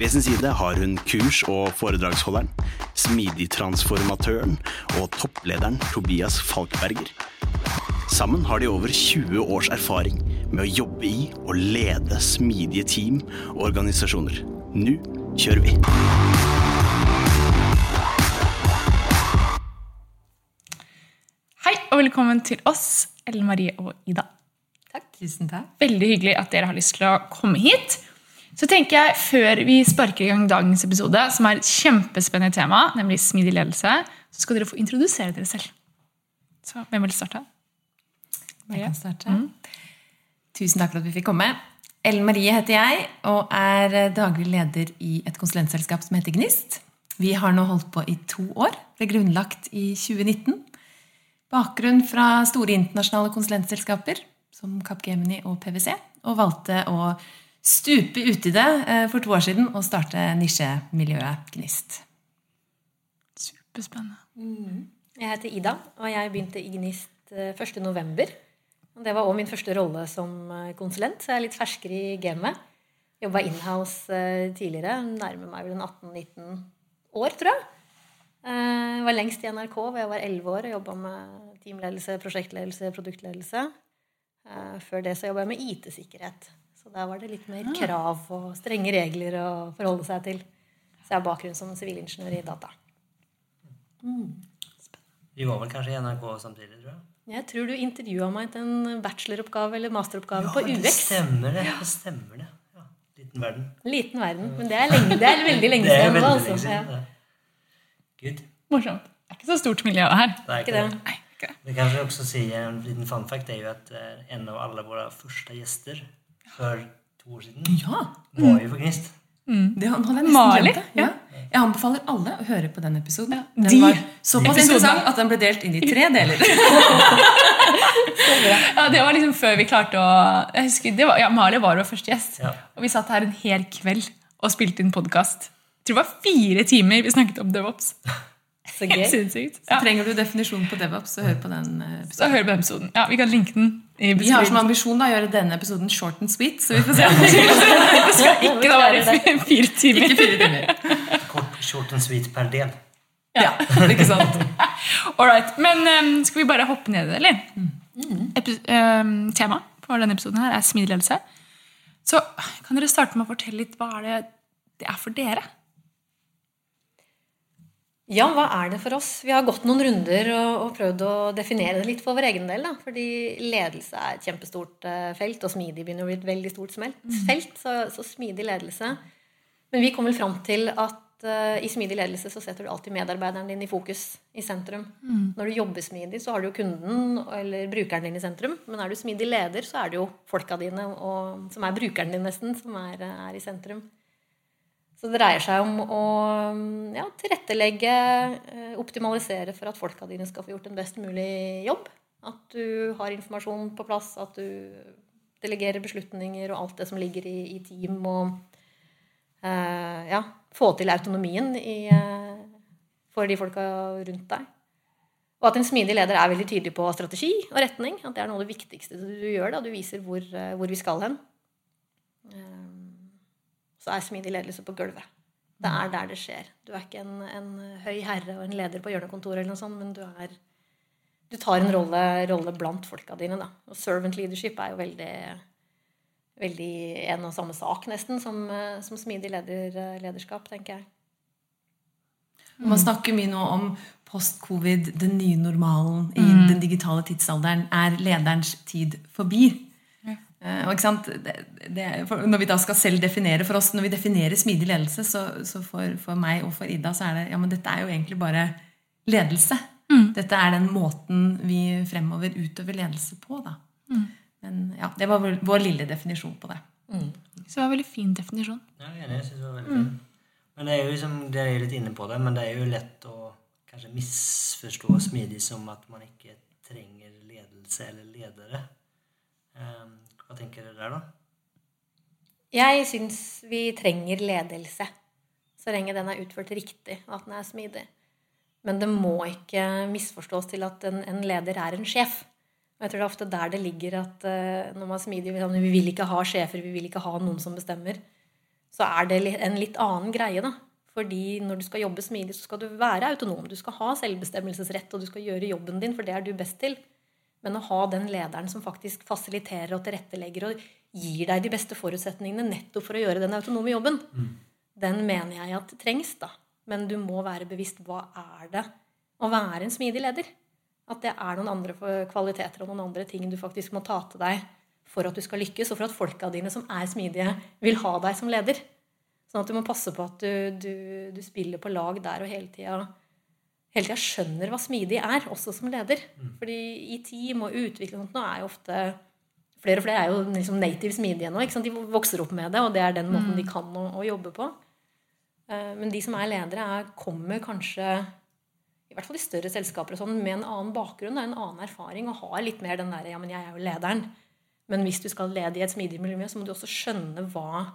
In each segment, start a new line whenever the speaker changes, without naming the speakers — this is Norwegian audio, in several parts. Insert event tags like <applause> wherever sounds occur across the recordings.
Ved sin side har hun kurs- og foredragsholderen, smidigtransformatøren og topplederen Tobias Falkberger. Sammen har de over 20 års erfaring med å jobbe i og lede smidige team og organisasjoner. Nå kjører vi!
Hei og velkommen til oss, Ellen Marie og Ida.
Takk. Tusen takk.
Veldig hyggelig at dere har lyst til å komme hit. Så tenker jeg, Før vi sparker i gang dagens episode, som er et kjempespennende tema, nemlig smidig ledelse, så skal dere få introdusere dere selv. Så hvem vil starte?
Jeg kan starte. Tusen takk for at vi fikk komme. Ellen Marie heter jeg og er daglig leder i et konsulentselskap som heter Gnist. Vi har nå holdt på i to år. Ble grunnlagt i 2019. Bakgrunn fra store internasjonale konsulentselskaper som Capgemini og PwC. Og valgte å stupe uti det eh, for to år siden og starte nisjemiljøet Gnist.
Superspennende.
Jeg heter Ida, og jeg begynte i Gnist eh, 1.11. Det var òg min første rolle som eh, konsulent, så jeg er litt ferskere i gamet. Jobba inhouse eh, tidligere. Nærmer meg vel en 18-19 år, tror jeg. Eh, Jeg var lengst i NRK, hvor jeg var 11 år og jobba med teamledelse, prosjektledelse, produktledelse. Eh, Før det så jobba jeg med IT-sikkerhet. Så der var det litt mer krav og strenge regler å forholde seg til. Så jeg har bakgrunn som sivilingeniør i data.
Vi var vel kanskje i NRK samtidig, tror jeg.
Jeg tror du intervjua meg til en bacheloroppgave eller masteroppgave på
det stemmer det. det stemmer det. Ja, liten verden.
Liten verden. Men det er, lenge, det er veldig lenge
Det er
siden.
veldig lenge
altså.
siden.
Ja.
ja.
Morsomt. Det er ikke så stort miljø her.
Det er
Ikke det.
Nei, ikke det.
Vi også också säga en liten fun fact er jo att eh, en av alle våre første gäster för to år siden,
Ja,
var jo for Gnist.
det hadde jeg nesten
Mali,
glemt. det. Ja. Jeg anbefaler alle å høre på den episoden.
Ja,
Den var såpass interessant at den ble delt inn i tre deler. <laughs>
Ja, Det var liksom før vi klarte å jeg husker, det var, ja, Mali var vår første gjest.
Ja.
Og vi satt her en hel kveld og spilte inn podkast. Det var fire timer vi snakket om DevOps. <laughs>
Så
Helt
gøy.
sinnssykt.
Så trenger du definisjonen på DevOps, så hør på den episoden.
Så hør på episoden. Ja, Vi kan linke den
Vi har som ambisjon da, å gjøre denne episoden short and sweet, så vi får se. om <laughs> <laughs> det
skal ikke da være <laughs> fire timer.
Ikke fire timer.
Kort, short and sweet per del.
Ja, ikke sant?
All right. Men um, skal vi bare hoppe ned i det, eller? Epi- Um, Temaet for denne episoden her er smidig ledelse. Så kan dere starte med å fortelle litt hva er det det er for dere?
Ja, hva er det for oss? Vi har gått noen runder og, og prøvd å definere det litt for vår egen del. Da. Fordi ledelse er et kjempestort eh, felt, og smidig begynner å bli et veldig stort smelt, felt. Så, så smidig ledelse. Men vi kom vel fram til at uh, i smidig ledelse så setter du alltid medarbeideren din i fokus, i sentrum. Når du jobber smidig, så har du jo kunden eller brukeren din i sentrum. Men er du smidig leder, så er det jo folka dine, og, som er brukeren din nesten, som er, er i sentrum. Så det dreier seg om å ja, tilrettelegge, eh, optimalisere for at folka dine skal få gjort en best mulig jobb. At du har informasjon på plass, at du delegerer beslutninger og alt det som ligger i, i team. Og eh, ja, få til autonomien i, eh, for de folka rundt deg. Og at en smidig leder er veldig tydelig på strategi og retning. At det er noe av det viktigste du gjør. Da. Du viser hvor, eh, hvor vi skal hen. Eh, så er smidig ledelse på gulvet. Det er der det skjer. Du er ikke en, en høy herre og en leder på hjørnekontoret, eller noe sånt, men du, er, du tar en rolle, rolle blant folka dine. Da. Og servant leadership er jo veldig, veldig en og samme sak, nesten, som, som smidig leder, lederskap, tenker jeg.
Man snakker mye nå om post-covid, den nye normalen i
Mm.
den digitale tidsalderen. Er lederens tid forbi? Eh, og ikke sant? Det, det, for når vi da skal selv definere for oss, når vi definerer smidig ledelse, så, så for, for meg og for Ida så er det ja, men dette er jo egentlig bare ledelse.
Mm.
Dette er den måten vi fremover utøver ledelse på. da.
Mm.
Men ja, Det var vår, vår lille definisjon på det.
Så det var en veldig fin definisjon.
Ja, jeg er enig. Jeg synes det var veldig fin. Men det er jo liksom, dere er litt inne på det, men det er jo lett å kanskje misforstå smidig som at man ikke trenger ledelse eller ledere. Ehm, hva tenker dere der, da?
Jeg syns vi trenger ledelse. Så lenge den er utført riktig, og at den er smidig. Men det må ikke misforstås til at en, en leder er en sjef. Og jeg tror det er ofte der det ligger at uh, når man er smidig sånn, Vi vil ikke ha sjefer, vi vil ikke ha noen som bestemmer. Så er det en litt annen greie, da. Fordi når du skal jobbe smidig, så skal du være autonom. Du skal ha selvbestemmelsesrett, og du skal gjøre jobben din, for det er du best til. Men å ha den lederen som faktisk fasiliterer og tilrettelegger og gir deg de beste forutsetningene nettopp for å gjøre den autonome jobben, den mener jeg at trengs, da. Men du må være bevisst hva er det å være en smidig leder? At det er noen andre kvaliteter og noen andre ting du faktisk må ta til deg for at du skal lykkes, og for at folka dine som er smidige, vil ha deg som leder. Sånn at du må passe på at du, du, du spiller på lag der og hele tida hele tida skjønner hva smidig er, også som leder. Fordi i team og utvikling og sånt nå er jo ofte Flere og flere er jo liksom native smidige nå. Ikke sant? De vokser opp med det, og det er den måten de kan å, å jobbe på. Eh, Men de som er ledere, er, kommer kanskje i hvert fall i større selskaper og sånn, med en annen bakgrunn, og en annen erfaring, og har litt mer den derre Ja, men jeg er jo lederen. Men hvis du skal lede i et smidig miljø, så må du også skjønne hva,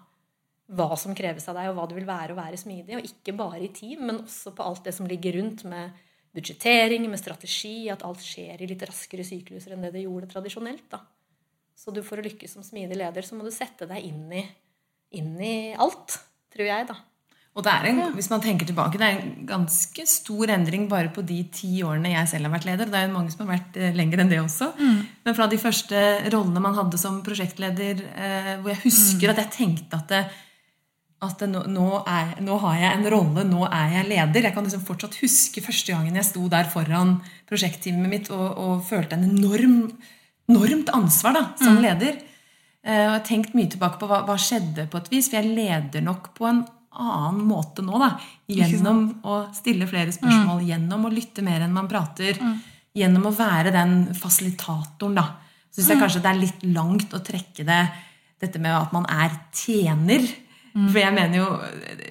hva som kreves av deg, og hva det vil være å være smidig. Og ikke bare i team, men også på alt det som ligger rundt, med budsjettering, med strategi, at alt skjer i litt raskere sykluser enn det det gjorde tradisjonelt. da. Så du for å lykkes som smidig leder, så må du sette deg inn i, inn i alt, tror jeg, da.
Og det er en, hvis man tenker tilbake, det er en ganske stor endring bare på de ti årene jeg selv har vært leder. Det er jo mange som har vært eh, lenger enn det også. Men fra de første rollene man hadde som prosjektleder, eh, hvor jeg husker at jeg tenkte at, det, at nå, nå, er, nå har jeg en rolle, nå er jeg leder. Jeg kan liksom fortsatt huske første gangen jeg sto der foran prosjektteamet mitt og, og følte en enorm, enormt ansvar da, som leder. Eh, og jeg har tenkt mye tilbake på hva, hva skjedde på et vis. For jeg leder nok på en annen måte nå. da, Gjennom å stille flere spørsmål, gjennom å lytte mer enn man prater. Gjennom å være den fasilitatoren. da. Så syns jeg kanskje det er litt langt å trekke det dette med at man er tjener. For jeg mener jo,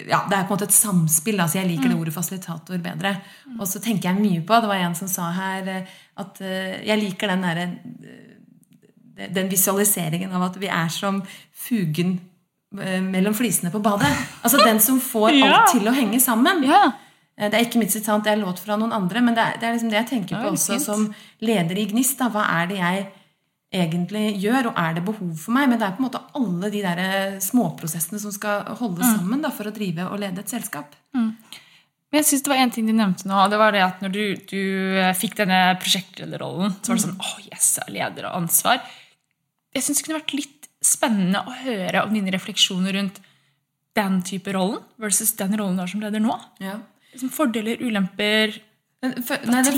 ja, Det er på en måte et samspill. da, så Jeg liker det ordet fasilitator bedre. Og så tenker jeg mye på Det var en som sa her eh, at eh, jeg liker den derre den visualiseringen av at vi er som fugen eh, mellom flisene på badet. Altså den som får <laughs>
Ja.
alt til å henge sammen.
Ja.
Eh, Det er ikke mitt sitat, det er låt fra noen andre, men det er, det er liksom det jeg tenker på også
fint.
som leder i Gnist. Da. Hva er det jeg egentlig gjør, og er det behov for meg? Men det er på en måte alle de der eh, småprosessene som skal holde
Mm.
sammen da, for å drive og lede et selskap.
Men jeg synes det var en ting du nevnte nå, og det var det at når du, du eh, fikk denne prosjektlederrollen, så var det sånn åh, yes, jeg er leder og ansvar. Jeg syns det kunne vært litt spennende å høre om dine refleksjoner rundt den type rollen versus den rollen du har som leder nå.
Ja.
Som fordeler, ulemper
for, nei, det,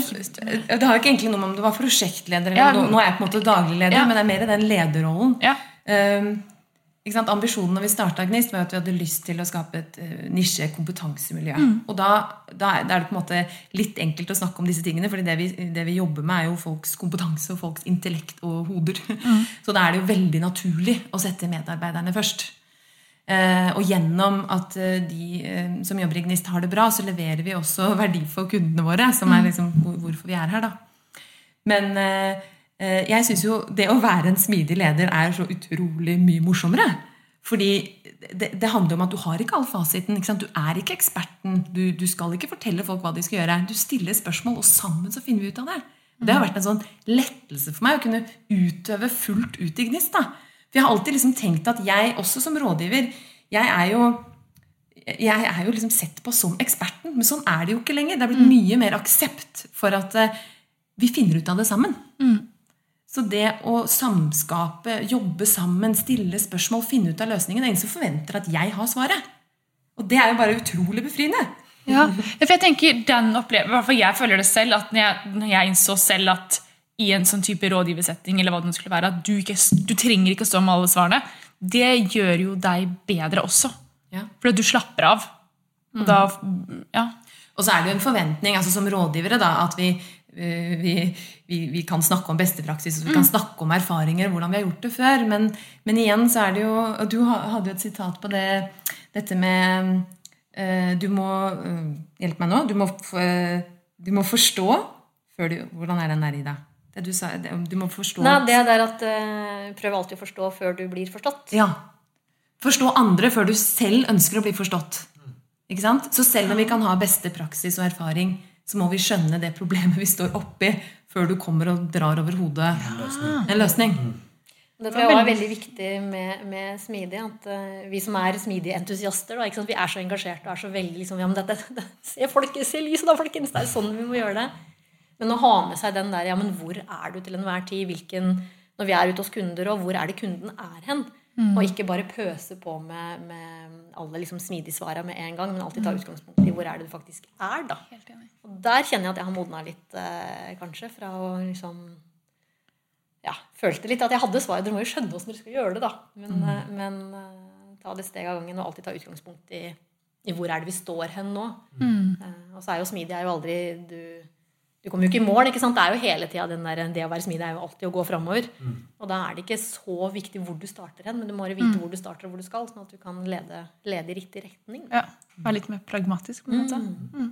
det har ikke egentlig noe med om du var prosjektleder eller
Ja,
nå, nå er jeg på en måte daglig leder,
Ja.
men det er mer den lederrollen.
Ja.
Um, ikke sant? Ambisjonen når vi starta Gnist, var at vi hadde lyst til å skape et uh, nisje-kompetansemiljø. Og da, da, er- det på en måte litt enkelt å snakke om disse tingene, fordi det vi, det vi jobber med, er jo folks kompetanse og folks intellekt og hoder. <laughs> Så da er det jo veldig naturlig å sette medarbeiderne først. Eh, og gjennom at eh, de eh, som jobber i Gnist, har det bra, så leverer vi også <laughs> verdi for kundene våre, som er liksom hvorfor vi er her. da. Men jeg syns jo det å være en smidig leder er så utrolig mye morsommere. Fordi det, det handler om at du har ikke all fasiten. Ikke sant? Du er ikke eksperten. Du, du skal ikke fortelle folk hva de skal gjøre. Du stiller spørsmål, og sammen så finner vi ut av det. Det har vært en sånn lettelse for meg å kunne utøve fullt ut i Gnist. da. For jeg har alltid liksom tenkt at jeg, også som rådgiver, jeg er jo jeg er jo liksom sett på som eksperten, men sånn er det jo ikke lenger. Det er blitt mye mer aksept for at eh, vi finner ut av det sammen. Så det å samskape, jobbe sammen, stille spørsmål, finne ut av løsningen Det er ingen som forventer at jeg har svaret. Og det er jo bare utrolig befriende.
Ja, for jeg tenker den opplevelsen, jeg føler det selv, at når jeg, når jeg innså selv at i en sånn type rådgiversetting, eller hva det skulle være, at du, ikke, du trenger ikke stå med alle svarene, det gjør jo deg bedre også.
Ja.
Fordi du slapper av. Og da, ja.
Og så er det jo en forventning altså som rådgivere da, at vi, eh, vi, vi, vi kan snakke om beste praksis og vi kan snakke om erfaringer hvordan vi har gjort det før. Men, men igjen så er det jo og Du hadde jo et sitat på det, dette med eh, Du må eh, Hjelp meg nå. Du må, du må forstå før du Hvordan er den der, i Det du sa, det, du må forstå
Nei, det der at uh, prøv alltid å forstå før du blir forstått.
Ja. Forstå andre før du selv ønsker å bli forstått. Ikke sant? Så selv om vi kan ha beste praksis og erfaring, så må vi skjønne det problemet vi står oppi, før du kommer og drar over hodet en løsning.
Det tror jeg var veldig viktig med, med smidig. At uh, vi som er smidige entusiaster, da, ikke sant? vi er så engasjerte og er så veldig liksom, ja, men dette, det, Se folk, se lyset da, folkens! Det er sånn vi må gjøre det. Men å ha med seg den der ja, men hvor er du til enhver tid? Hvilken, når vi er ute hos kunder, og hvor er det kunden er hen? Og ikke bare pøse på med, med alle liksom smidigsvara med en gang, men alltid ta utgangspunkt i hvor er det du faktisk er. da.
Helt enig.
Og der kjenner jeg at jeg har modna litt, eh, kanskje, fra å liksom Ja, følte litt at jeg hadde svaret. Dere må jo skjønne åssen dere skal gjøre det, da. Men, eh, men eh, ta det steg av gangen, og alltid ta utgangspunkt i, i hvor er det vi står hen nå. Eh, og så er jo smidig er jo aldri du, du kommer jo ikke i mål. ikke sant? Det er jo hele tida den der, det å være smidig er jo alltid å gå framover. Og da er det ikke så viktig hvor du starter hen, men du må bare vite hvor du starter og hvor du skal, sånn at du kan lede, lede i riktig retning.
Ja, Være litt mer pragmatisk. på en måte.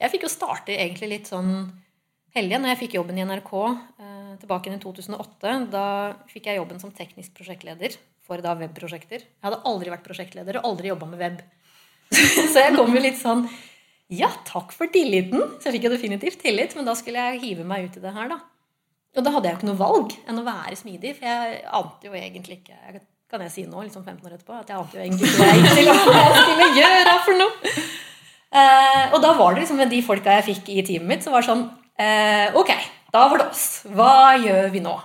Jeg fikk jo starte egentlig litt sånn heldig når jeg fikk jobben i NRK eh, tilbake i 2008. Da fikk jeg jobben som teknisk prosjektleder for da webprosjekter. Jeg hadde aldri vært prosjektleder og aldri jobba med web. <laughs> Så jeg kom jo litt sånn Ja, takk for tilliten. Så jeg fikk jo definitivt tillit, men da skulle jeg hive meg ut i det her, da. Og da hadde jeg jo ikke noe valg enn å være smidig, for jeg ante jo egentlig ikke Kan jeg si nå, liksom 15 år etterpå, at jeg ante jo egentlig ikke hva jeg skulle gjøre for noe. Eh, og da var det liksom med de folka jeg fikk i teamet mitt, så var sånn eh, Ok, da var det oss. Hva gjør vi nå?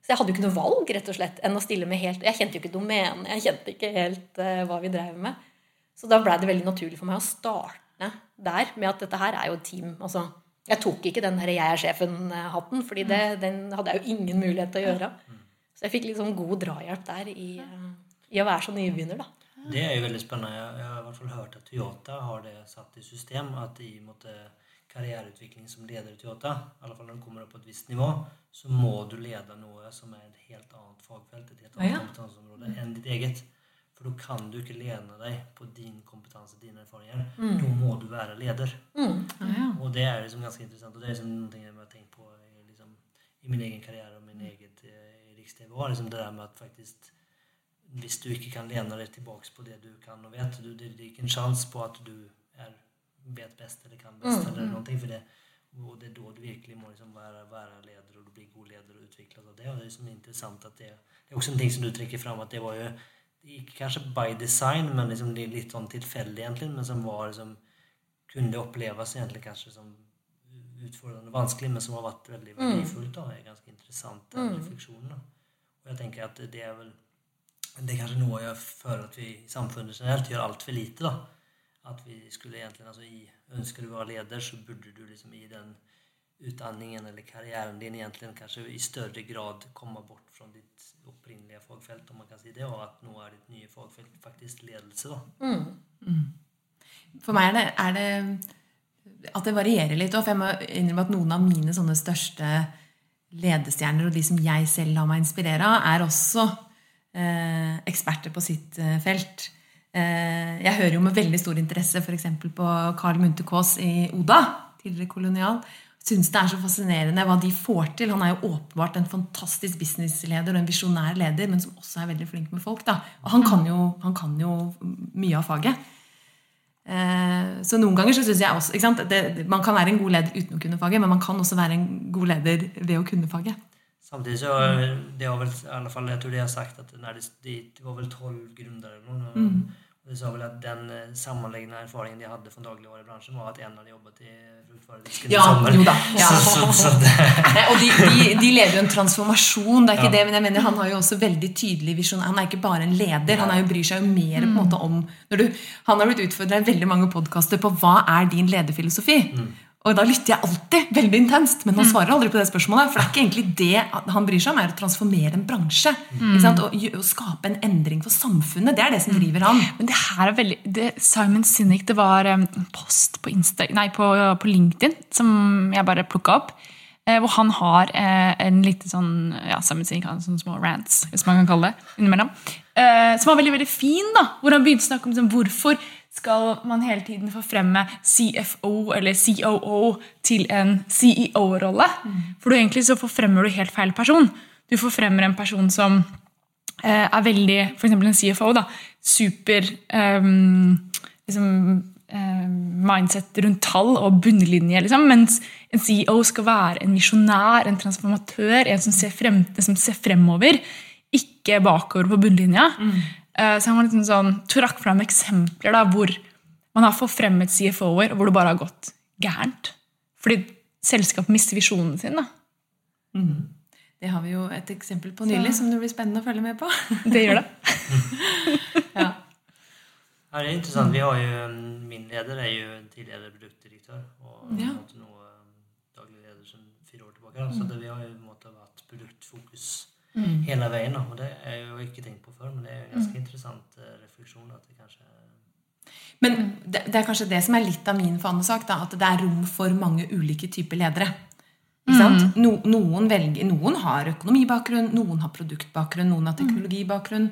Så jeg hadde jo ikke noe valg rett og slett, enn å stille med helt Jeg kjente jo ikke domenet, jeg kjente ikke helt eh, hva vi drev med. Så da blei det veldig naturlig for meg å starte der med at dette her er jo et team. Altså, jeg tok ikke den der 'jeg er sjefen'-hatten, fordi det, den hadde jeg jo ingen mulighet til å gjøre. Så jeg fikk liksom god drahjelp der i, i å være så nybegynner, da.
Det er jo veldig spennende. Jeg, har i hvert fall hørt at Toyota har det satt i system at i måte, karriereutvikling som leder i Toyota, i alle fall når du kommer opp på et visst nivå, så må du lede noe som er et helt annet fagfelt, et helt annet kompetanseområde enn ditt eget. For da kan du ikke lene deg på din kompetanse, dine erfaringer. Da må du være leder. Og det er liksom ganske interessant. Og det er liksom noe jeg har tenkt på i, liksom, i min egen karriere og min egen eh, riks-TV. Liksom det der med at faktisk hvis du ikke kan lene deg tilbake på det du kan og vet, du, det, det er ikke en sjanse på at du er, vet best eller kan best. eller noe, for det, og det er da du virkelig må liksom være, være leder, og du blir god leder og utvikles av det. Og det er liksom interessant at det, det er også en ting som du trekker fram, at det var jo ikke kanskje by design, men liksom litt, litt sånn tilfeldig egentlig, men som var liksom kunne oppleves egentlig kanskje som utfordrende og vanskelig, men som har vært veldig verdifullt. da, er ganske interessant den refleksjonen. da. Og jeg tenker at det er vel det er kanskje noe jeg føler at vi i samfunnet generelt gjør altfor lite. da. At vi skulle egentlig, altså i, Ønsker du å være leder, så burde du liksom i den utdanningen eller karrieren din egentligen kanske i større grad komme bort fra ditt opprinnelige fagfelt, om man kan si det, og at nå er ditt nye fagfelt faktisk ledelse. da.
For meg er det, er det at det varierer litt. For jeg må innrømme at noen av mine sånne største ledestjerner, og de som jeg selv lar meg inspirere av, er også eh, eksperter på sitt eh, felt. Eh, jeg hører jo med veldig stor interesse f.eks. på Carl Munthe Kaas i Oda, tidligere kolonial. Syns det er så fascinerende hva de får til. Han er jo åpenbart en fantastisk businessleder og en visjonær leder, men som også er veldig flink med folk. da. Og han kan jo, han kan jo mye av faget. Eh, Så noen ganger så syns jeg også ikke sant? Det, Man kan være en god leder uten å kunne faget, men man kan også være en god leder ved å kunne faget.
Samtidig så det har vel i alle fall, jeg tror de har sagt at det, det var vel tolv gründere. eller Du sa vel at den eh, sammenlignende erfaringen de hadde fra dagligvarebransjen, var at en hadde jobbet i fruktvaredisken i sommer. <laughs>
ja.
Så, så, så
Nei, og de, de, de leder jo en transformasjon, det er ikke
Ja.
det, men jeg mener han har jo også veldig tydelig visjon. Han er ikke bare en leder, han jo, bryr seg jo mer på en måte om du, Han har blitt utfordra i veldig mange podkaster på hva er din lederfilosofi. Og da lytter jeg alltid veldig intenst, men han svarer aldri på det spørsmålet. For det er ikke egentlig det han bryr seg om, er å transformere en bransje. Ikke sant? Og, og skape en endring for samfunnet. Det er det som driver han.
Men det her er veldig det, Simon Sinek, det var en post på, Insta, nei, på, på LinkedIn som jeg bare plukka opp. Eh, hvor han har eh, en lite sånn ja, Simon Sinek har en sånn små rants, hvis man kan kalle det. innimellom. Eh, som var veldig veldig fin. da, Hvor han begynte å snakke om sånn, hvorfor skal man hele tiden forfremme CFO eller COO til en CEO-rolle. For du egentlig så forfremmer du helt feil person. Du forfremmer en person som eh, er veldig For eksempel en CFO. da, Super eh, liksom, eh, mindset rundt tall og bunnlinje. Liksom, mens en CEO skal være en visjonær, en transformatør, en som ser, frem, som ser fremover. Ikke bakover på bunnlinja. Eh, så han var liksom sånn, trakk fram eksempler da, hvor man har forfremmet CFO-er, og hvor det bare har gått gærent. Fordi selskapet mister visjonen sin. da.
Det har vi jo et eksempel på nylig som det blir spennende å følge med på. <laughs>
Det gjør det. <laughs>
ja.
Ja, det er interessant. Vi har jo, min leder er jo en produktdirektør. og och
Ja.
nå eh, daglig leder som fire år tillbaka. Så det, vi har jo måte, vært produktfokus hela hele veien. Og det jeg jo ikke tenkt på før, men det er en ganske mm. interessant refleksjon. at det kanskje
Men det, det er kanskje det som er litt av min fanesak. Da, at det er rom for mange ulike typer ledere. Ikke sant? No, noen, velger, noen har økonomibakgrunn, noen har produktbakgrunn, noen har teknologibakgrunn.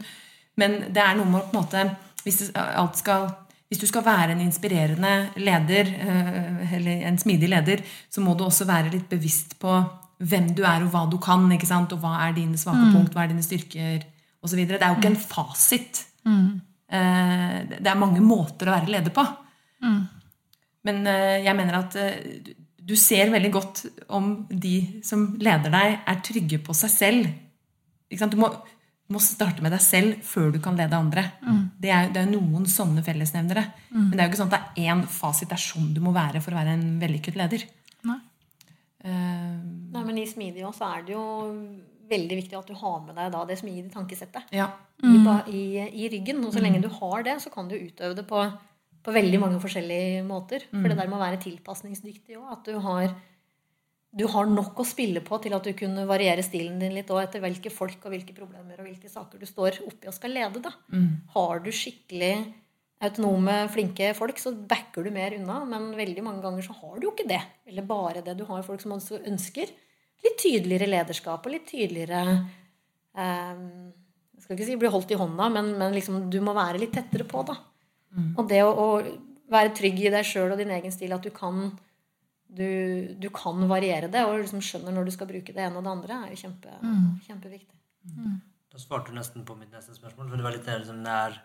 Men det er noe med på en måte hvis, alt skal, hvis du skal være en inspirerende leder, eh, eller en smidig leder, så må du også være litt bevisst på hvem du er og hva du kan. ikke sant? Og hva er dine svake punkt, hva er dine styrker osv. Det er jo ikke en fasit. Mm. det det er mange måter å være leder på. Men eh, jeg mener at eh, du- ser veldig godt om de som leder deg, er trygge på seg selv. Du må, du må starte med deg selv før du kan lede andre. Det, er, det er noen sånne fellesnevnere. Men det er jo ikke sånn at det er én fasit. Det er sånn du må være for å være en vellykket leder.
Nei.
Eh,
Nei, men I smidig også er det jo veldig viktig at du har med deg da det smidige tankesettet
ja.
i, i, i ryggen. Og så lenge du har det, så kan du utøve det på, på veldig mange forskjellige måter. For det der med å være tilpasningsdyktig òg. At du har, du har nok å spille på til at du kunne variere stilen din litt òg etter hvilke folk og hvilke problemer og hvilke saker du står oppi og skal lede. da. Har du skikkelig autonome, flinke folk, så backer du mer unna. Men veldig mange ganger så har du jo ikke det. Eller bare det. Du har folk som også ønsker litt tydeligere lederskap og litt tydeligere eh, Jeg skal ikke si bli holdt i hånda, men, men liksom, du må være litt tettere på, da. Og det å, å være trygg i deg sjøl og din egen stil, at du kan du, du kan variere det og liksom skjønner når du skal bruke det ene og det andre, er jo kjempe, kjempeviktig.
Da svarte du nesten på mitt neste spørsmål, for det var lite det liksom, när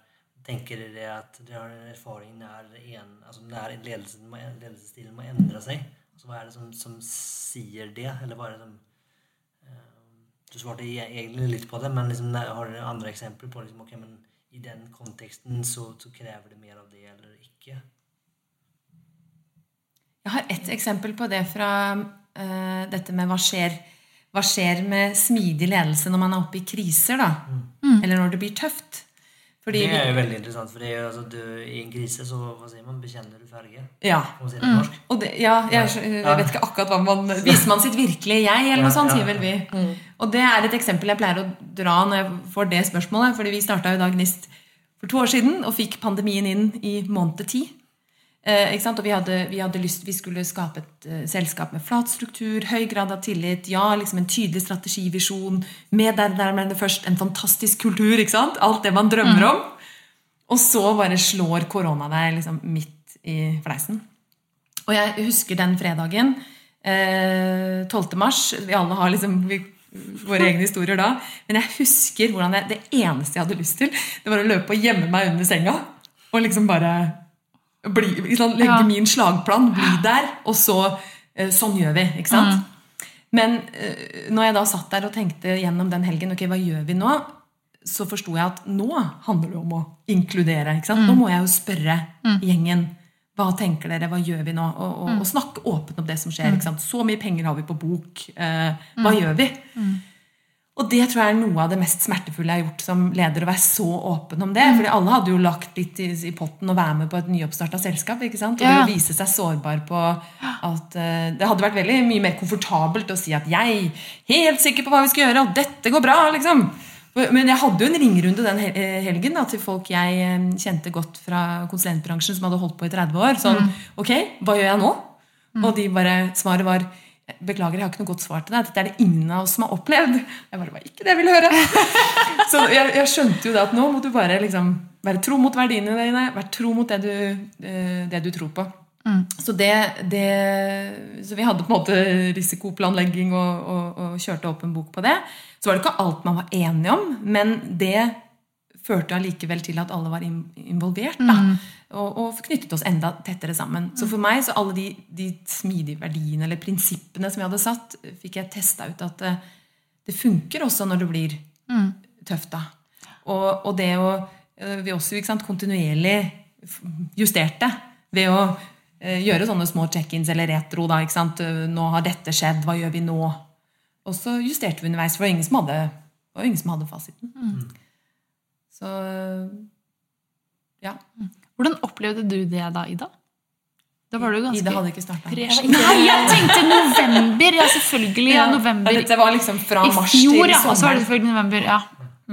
tänker du det dere du har en erfaring når, en, altså när ledelsen, må- ledelsestilen må endre seg? Altså, hva er det som, som sier det? Eller hva er det som... uh, du svarte egentlig litt på det, men liksom, har du andre eksempler på liksom, okay, men i den konteksten så, så krever det mer av det eller ikke?
Jeg har ett eksempel på det fra uh, dette med hva skjer, hva skjer med smidig ledelse når man er oppe i kriser, da. Eller når det blir tøft. Fordi
det er jo veldig interessant, for altså, i en krise så hva sier man, bekjenner du farge.
ja.
Si det?
Og det, ja, jeg, jeg vet ikke akkurat hva man Viser man sitt virkelige jeg, eller noe sånt,
ja,
sier vel vi.
Mm.
Og det er et eksempel jeg pleier å dra når jeg får det spørsmålet. Fordi vi starta jo da Gnist for to år siden og fikk pandemien inn i måned ti. Eh? Og vi hadde, vi hadde lyst, vi skulle skape et eh, selskap med flat struktur, høy grad av tillit, ja, liksom en tydelig strategivisjon, med der, der med det først en fantastisk kultur, ikke sant? Alt det man drømmer om. Og så bare slår korona deg liksom midt i fleisen. Og jeg husker den fredagen, eh, 12. mars Vi alle har liksom vi, våre egne historier da. Men jeg husker hvordan jeg, det eneste jeg hadde lyst til, det var å løpe og gjemme meg under senga. Og liksom bare bli, liksom, legge
Ja.
min slagplan, bli der, og så eh, Sånn gjør vi, ikke sant? Men eh, når jeg da satt der og tenkte gjennom den helgen ok, hva gjør vi nå, så forsto jeg at nå handler det om å inkludere. ikke sant? Nå må jeg jo spørre gjengen. Hva tenker dere? Hva gjør vi nå? Og, og, og snakke åpent om det som skjer. ikke sant? Så mye penger har vi på bok. Eh, hva gjør vi? Og det tror jeg er noe av det mest smertefulle jeg har gjort som leder. Å være så åpen om det. Fordi alle hadde jo lagt litt i, i potten å være med på et nyoppstarta selskap. ikke sant? Og
Ja.
det vise seg sårbar på at uh, Det hadde vært veldig mye mer komfortabelt å si at jeg er helt sikker på hva vi skal gjøre, og dette går bra. liksom. Men jeg hadde jo en ringerunde den eh, helgen da, til folk jeg eh, kjente godt fra konsulentbransjen, som hadde holdt på i 30 år. Sånn, ok, hva gjør jeg nå? Og de bare, svaret var Beklager, jeg har ikke noe godt svar til deg. Dette er det ingen av oss som har opplevd. Jeg bare, var ikke det jeg ville høre. <laughs> Så jeg, jeg skjønte jo da at nå må du bare liksom være tro mot verdiene dine. Være tro mot det du, eh, det du tror på. Så, det, det, så vi hadde på en måte risikoplanlegging og, og, og kjørte opp en bok på det. Så var det ikke alt man var enige om, men det førte allikevel til at alle var involvert. Da, og, og knyttet oss enda tettere sammen. Så for meg så alle de, de smidige verdiene eller prinsippene som jeg hadde satt, fikk jeg testa ut at det, det funker også når det blir tøft. da. Og, og det å eh, Vi også sant, kontinuerlig justerte ved å eh, gjøre sånne små check-ins eller retro. da, ikke sant? Eh, Nå har dette skjedd, hva gjør vi nå? Og så justerte vi underveis, for det var ingen som hadde, ingen som hadde fasiten. Så ja.
Hvordan opplevde du det da, Ida? Da var du ganske
Ida hadde ikke starta.
Nei, jeg tenkte november! Ja, selvfølgelig. Ja, november.
Dette var liksom fra
I
mars
fjor,
til
ja. Og så var det selvfølgelig november. Ja.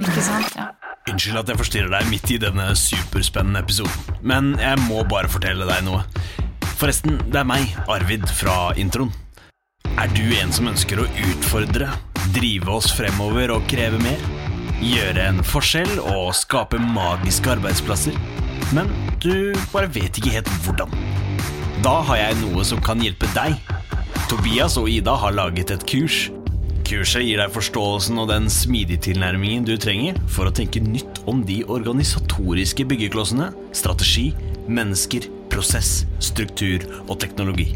Ikke sant? Ja.
Unnskyld at jeg forstyrrer deg midt i denne superspennende episoden, men jeg må bare fortelle deg noe. Forresten, det er meg, Arvid, fra introen. Er du en som ønsker å utfordre, drive oss fremover og kreve mer? Gjøre en forskjell og skape magiske arbeidsplasser? Men du bare vet ikke helt hvordan. Da har jeg noe som kan hjelpe deg. Tobias og Ida har laget et kurs. Kurset gir deg forståelsen og den smidige tilnærmingen du trenger for å tenke nytt om de organisatoriske byggeklossene, strategi, mennesker, prosess, struktur og teknologi.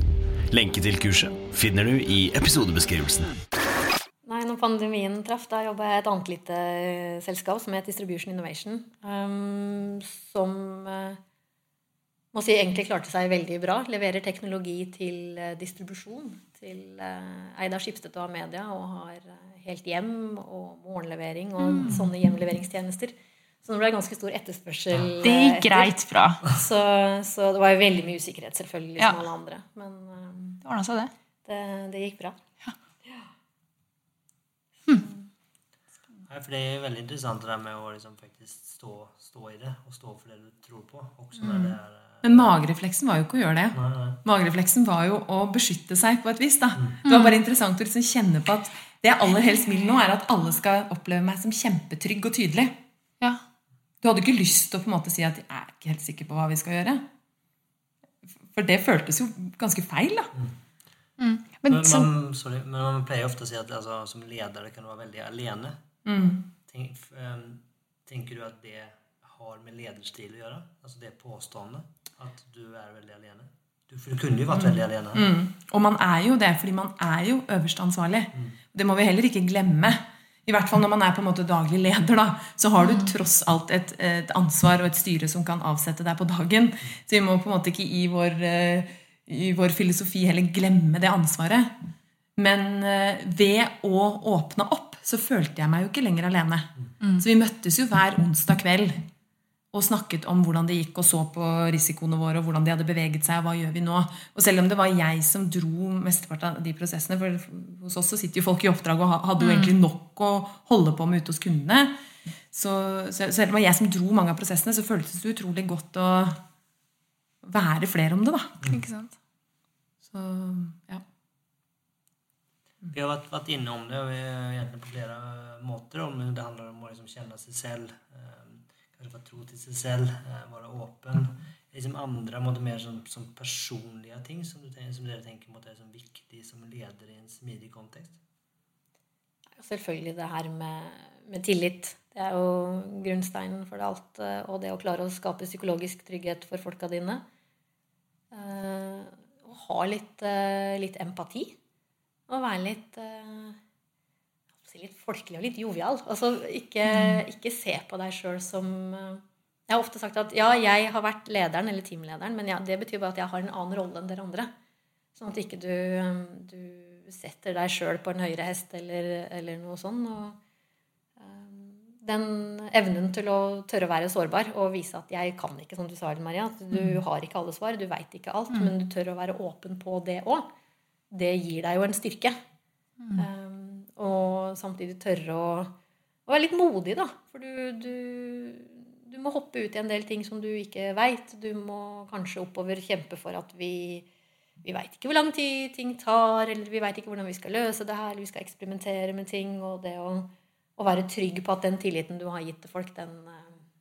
Lenke til kurset finner du i episodebeskrivelsen.
Når pandemien traff, da jobba jeg i et annet lite eh, selskap som het Distribution Innovation. Um, som eh, må si egentlig klarte seg veldig bra. Leverer teknologi til eh, distribusjon. Til uh, Eida Skipstedt og Amedia og har helt hjem og morgenlevering og sånne hjemleveringstjenester. Så det ble ganske stor etterspørsel.
Det gikk greit bra. <laughs>
Så, så det var jo veldig mye usikkerhet, selvfølgelig,
Ja.
som alle andre. Men um,
Det det.
det, det gikk bra.
Nej, for det er veldig interessant det der med å liksom faktisk stå, stå i det og stå for det du tror på. Också när det är... eh,
Men magerefleksen var jo ikke å gjøre det.
Nej, nej.
Magerefleksen var jo å beskytte seg på et vis. da. Det var bare interessant å liksom kjenne på at det jeg aller helst vil nå, er at alle skal oppleve meg som kjempetrygg og tydelig.
Ja.
Du hadde ikke lyst til å på en måte si at jeg er ikke helt sikker på hva vi skal gjøre. For det føltes jo ganske feil, da.
Men
Men, man, sorry, men man pleier ofte å si at altså, som leder kan du være veldig alene. Tenk, f- ehm, tenker du at det har med lederstil å gjøre? Altså det påståendet? At du er veldig alene? Du, du kunne jo vært veldig alene.
Mm. Og man er jo det, fordi man er jo øverste ansvarlig. Det må vi heller ikke glemme. I hvert fall når man er på en måte daglig leder, da, så har du tross alt et, et ansvar og et styre som kan avsette deg på dagen. Så vi må på en måte ikke i vår, eh, i vår filosofi heller glemme det ansvaret. Men eh, ved å åpne opp, så følte jeg meg jo ikke lenger alene. Så vi møttes jo hver onsdag kveld og snakket om hvordan det gikk, og så på risikoene våre, og hvordan de hadde beveget seg, og hva gjør vi nå? Og selv om det var jeg som dro mesteparten av de prosessene, for hos oss så sitter jo folk i oppdrag og hadde jo egentlig nok å holde på med ute hos kundene, så, så selv om det var jeg som dro mange av prosessene, så føltes det utrolig godt å være flere om det, da.
ikke sant?
Så, ja.
Vi har vært, vært innom det og egentlig på flere måter. Om det handler om å liksom kjenne seg selv, eh, kanskje være tro til seg selv, eh, være åpen. Liksom andre måte, mer som, som personlige ting som, du, som dere tenker måte, er som viktig som leder i en smidig kontekst.
Selvfølgelig det her med, med tillit. Det er jo grunnsteinen for det alt. eh, Og det å klare å skape psykologisk trygghet for folka dine. Eh, Og ha litt, eh, litt empati. Og være litt eh, alltid litt folkelig og litt jovial. Altså ikke, ikke se på deg sjøl som eh, Jeg har ofte sagt at ja, jeg har vært lederen eller teamlederen, men ja, det betyr bare at jeg har en annen rolle enn dere andre. Sånn at ikke du, du setter deg sjøl på en høyere hest eller, eller noe sånn. Og um, den evnen til å tørre å være sårbar og vise at jeg kan ikke, som du sa, Maria, at du har ikke alle svar, du veit ikke alt, men du tør å være åpen på det òg, det gir deg jo en styrke. Um, og samtidig tørre å, å, være litt modig, da. For du, du, du, må hoppe ut i en del ting som du ikke veit. Du må kanskje oppover kjempe for at vi vi veit ikke hvor lang tid ting tar, eller vi veit ikke hvordan vi skal løse det her, eller vi skal eksperimentere med ting. Og det å, å være trygg på at den tilliten du har gitt til folk, den,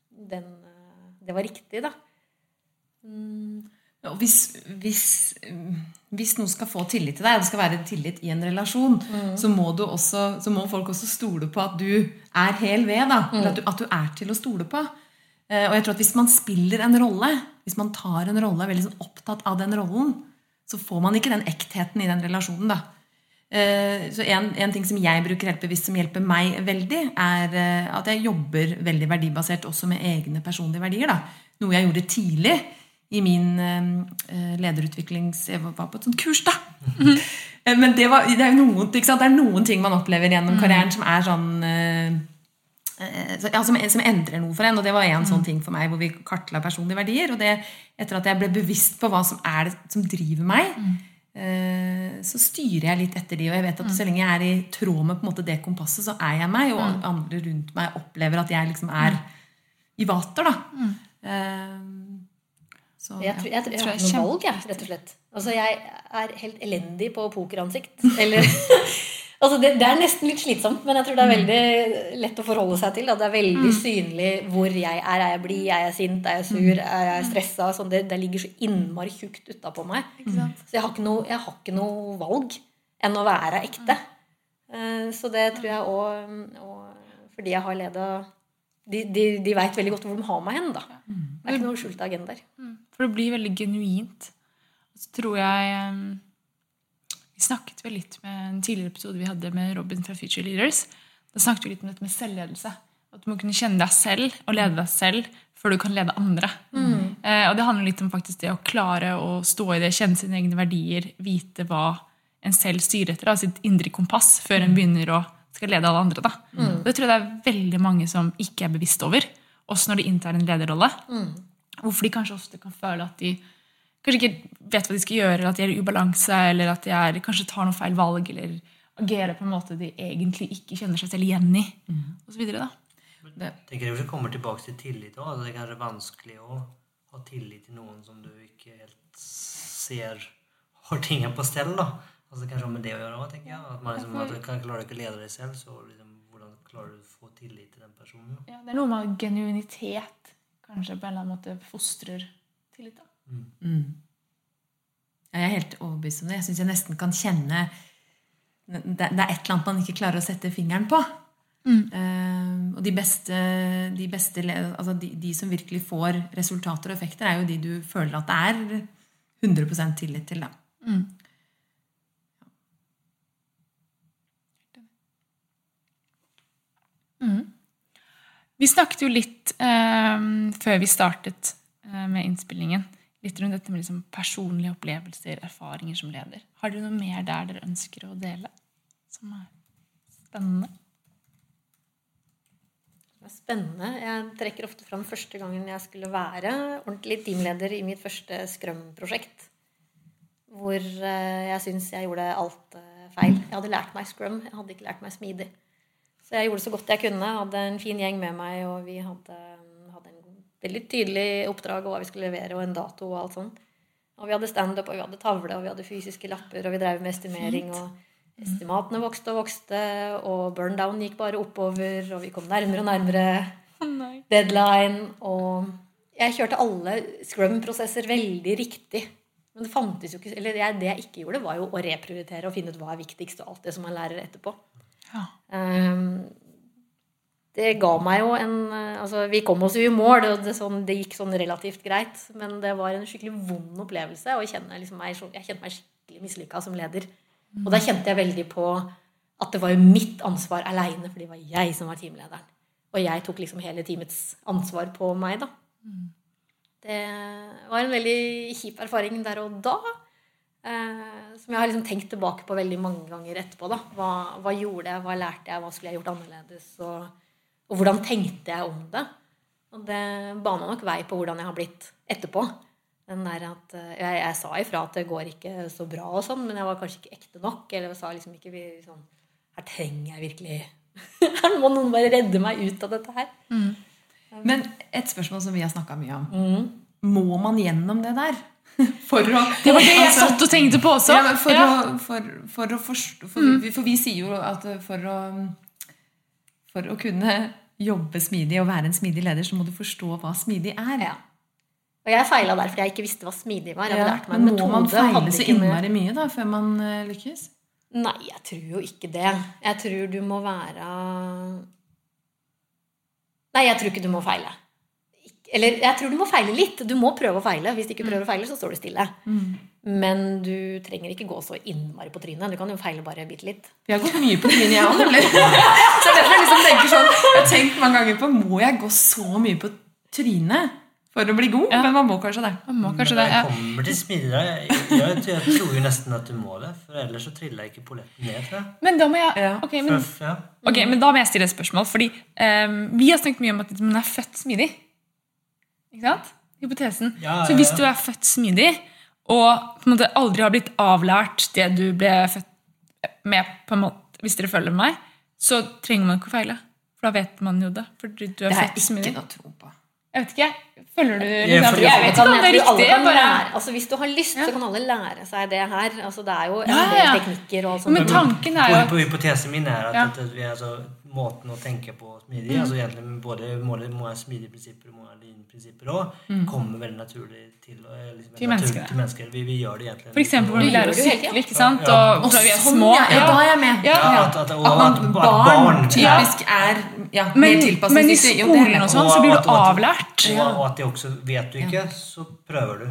den Det var riktig, da.
Mm. Hvis, hvis, hvis, noen skal få tillit til deg, det skal være tillit i en relasjon, mm. så, må også, så, må folk også stole på at du er hel ved. Da, mm. at, du, at, du, er til å stole på. Eh, og jeg tror at Hvis man spiller en rolle, hvis man tar en rolle, er veldig sånn opptatt av den rollen, så får man ikke den ektheten i den relasjonen. da. Eh, så en, en, ting som jeg bruker helt bevisst, som hjelper meg veldig, er eh, at jeg jobber veldig verdibasert også med egne personlige verdier. da. Noe jeg gjorde tidlig i min eh, lederutviklings... Jeg var på et sånt kurs, da! Men det, var, det, er noen, det, er noen, ting man opplever gjennom mm. karrieren som er sånn eh, ja, som, som, endrer noe for en. Og det var en mm. sånn ting for meg hvor vi kartla personlige verdier. Og det, etter at jeg ble bevisst på hva som er det som driver meg, mm. eh, så styrer jeg litt etter de. Og jeg vet at mm. så lenge jeg er i tråd med på en måte det kompasset, så er jeg meg. Og mm. andre rundt meg opplever at jeg liksom er mm. i vater. da. Uh,
så, jeg, tror, jeg, jeg, jeg, har ikke noe valg, jeg, rett og slett. Altså, jeg er helt elendig på pokeransikt. Eller <laughs> altså, det, det, er nesten litt slitsomt, men jeg tror det er veldig lett å forholde seg til. At det er veldig mm. synlig hvor jeg er. Er jeg blid? Er jeg sint? Er jeg sur? Mm. Er jeg stressa? Sånn, det, det, ligger så innmari tjukt utapå meg. Så jeg har, ikke noe, jeg har ikke noe valg enn å være ekte. Uh, så det tror jeg òg Fordi jeg har leda de, de, de veit veldig godt hvor de har meg hen. da. Mm. Det er ikke noen skjulte agendaer. Mm.
For det blir veldig genuint. Så tror jeg um, Vi snakket vel litt med en tidligere episode vi hadde med Robin fra Future Leaders. Da snakket vi litt om dette med selvledelse. At du må kunne kjenne deg selv og lede deg selv før du kan lede andre. Mm. Eh, og det handler litt om faktisk det å klare å stå i det, kjenne sine egne verdier, vite hva en selv styrer etter, av sitt indre kompass, før en begynner å skal lede alle andre. Da. Mm. Det tror jeg det er veldig mange som ikke er bevisst over, også når de inntar en lederrolle. Mm. Hvorfor de kanskje ofte kan føle at de kanskje ikke vet hva de skal gjøre, eller at de er i ubalanse, eller at de er, kanskje tar noen feil valg, eller agerer på en måte de egentlig ikke kjenner seg selv igjen i. Mm. Og så videre,
da. Det. Tenker jeg kommer tilbake til tillit òg. Det er kanskje vanskelig å ha tillit til noen som du ikke helt ser har tingene på stell. da. Altså Kanskje med det å gjøre òg, tenker jeg. At man liksom, at kan klare ikke å lede deg selv, så liksom, hvordan klarer du å få tillit til den personen?
Ja, Det er noe med genuinitet kanskje på en eller annen måte fostrer tillit. da. Mm. Mm.
Jeg er helt overbevist om det. Jeg syns jeg nesten kan kjenne det, er et eller annet man ikke klarer å sette fingeren på. Mm. Uh, og de beste, de, beste altså de, de, som virkelig får resultater og effekter, er jo de du føler at det er 100 tillit til. Da. Mm.
Mm. Vi snakket jo litt eh, før vi startet eh, med innspillingen litt rundt dette med liksom personlige opplevelser, erfaringer som leder. Har dere noe mer der dere ønsker å dele, som er spennende?
Det er spennende. Jeg trekker ofte fram første gangen jeg skulle være ordentlig teamleder i mitt første Scrum-prosjekt. Hvor eh, jeg syns jeg gjorde alt eh, feil. Jeg hadde lært meg Scrum, jeg hadde ikke lært meg smidig. Så jeg gjorde så godt jeg kunne. Hadde en fin gjeng med meg, og vi hadde, hadde en veldig tydelig oppdrag og hva vi skulle levere, og en dato og alt sånt. Og vi hadde standup, og vi hadde tavle, og vi hadde fysiske lapper, og vi drev med estimering. og Estimatene vokste og vokste, og burndown gikk bare oppover, og vi kom nærmere og nærmere deadline. Og jeg kjørte alle scrum-prosesser veldig riktig. Men det fantes jo ikke, eller det jeg ikke gjorde, var jo å reprioritere og finne ut hva er viktigst, og alt det som man lærer etterpå. Ja. Um, det ga meg jo en eh, altså Vi kom oss jo i mål, og det, sånn, det, gikk sånn relativt greit. Men det var en skikkelig vond opplevelse. Og jeg liksom meg, jeg kjente meg skikkelig mislykka som leder. Og da kjente jeg veldig på at det var jo mitt ansvar aleine, for det var jeg som var teamlederen. Og jeg tok liksom hele teamets ansvar på meg, da. Det var en veldig kjip erfaring der og da. Eh, som jeg har liksom tenkt tilbake på veldig mange ganger etterpå. da. Hva, hva gjorde jeg, hva lærte jeg, hva skulle jeg gjort annerledes? Og, og hvordan tenkte jeg om det? Og det bana nok vei på hvordan jeg har blitt etterpå. Den der at, eh, jeg, jeg sa ifra at det går ikke så bra, og sånn, men jeg var kanskje ikke ekte nok. Eller jeg sa liksom ikke vi- sånn Her trenger jeg virkelig <laughs> Her må noen bare redde meg ut av dette her.
Men et spørsmål som vi har snakka mye om.
Mm.
Må man gjennom det der? <laughs> For å
Det var det jeg
altså-
satt og tenkte på også.
Ja, for,
Ja.
Å, for, for å forstå for, vi, for vi sier jo at for å, for å kunne jobbe smidig og være en smidig leder, så må du forstå hva smidig er.
Ja. Og jeg feila der fordi jeg ikke visste hva smidig var. Jeg
Ja, men må man feile så innmari mye da, før man eh, lykkes?
Nei, jeg tror jo ikke det. Jeg tror du må være Nei, jeg tror ikke du må feile. Eller jeg tror du må feile litt. Du må prøve å feile. Hvis du ikke prøver å feile, så står du stille. Men du trenger ikke gå så innmari på trynet. Du kan jo feile bare bitte litt.
Vi har gått mye på trynet, jeg òg, nemlig. <laughs> Så derfor jeg liksom tenker sånn, jeg har tenkt mange ganger på Må jeg gå så mye på trynet for å bli god? Men man må kanskje det.
Man må kanskje det.
det
Ja.
kommer til smidigere, jeg, jeg, jeg tror jo nesten at du må det. For ellers så triller jeg ikke polletten ned, tror jeg.
Men da må jeg
Ja.
okay, men, ok, men da må jeg stille et spørsmål. Fordi um, vi har snakket mye om at man er født smidig. Ikke sant? Hypotesen.
Ja,
Så
ja,
hvis du er født smidig, og på en måte aldri har blitt avlært det du ble født med, på en måte, hvis dere følger meg, så trenger man ikke å feile. For da vet man jo det. Fordi du er
Det er
født smidig.
ikke noe tro på.
Jeg vet ikke. Følger du
Jeg,
liksom, Jeg vet ikke om det er riktig. Bare.
Altså, hvis du har lyst, så kan alle lære seg det her. Altså, det er jo en
Ja,
del
ja.
teknikker og sånn.
men tanken er jo
På, på hypotesen min er at,
Ja.
at vi, altså, måten å tenke på smidig
Mm.
altså egentlig både målet må ha smidige prinsipper og lean-prinsipper òg, kommer veldig naturlig til, liksom,
Til
mennesker.
menneskene.
til mennesker. Vi, vi gjør det egentlig.
for eksempel hvordan vi lærer å
det
sykle, ikke sant?
Ja.
Og
Og
fra vi er små.
ja, ja, da er jeg med.
Ja.
Ja, at, at, og
At, man,
at, at
barn, typisk er ja, mer tilpasset.
men i
det
skolen og sånn så blir du
Og- og-
avlært.
Og, og at de også vet du ikke, så prøver du.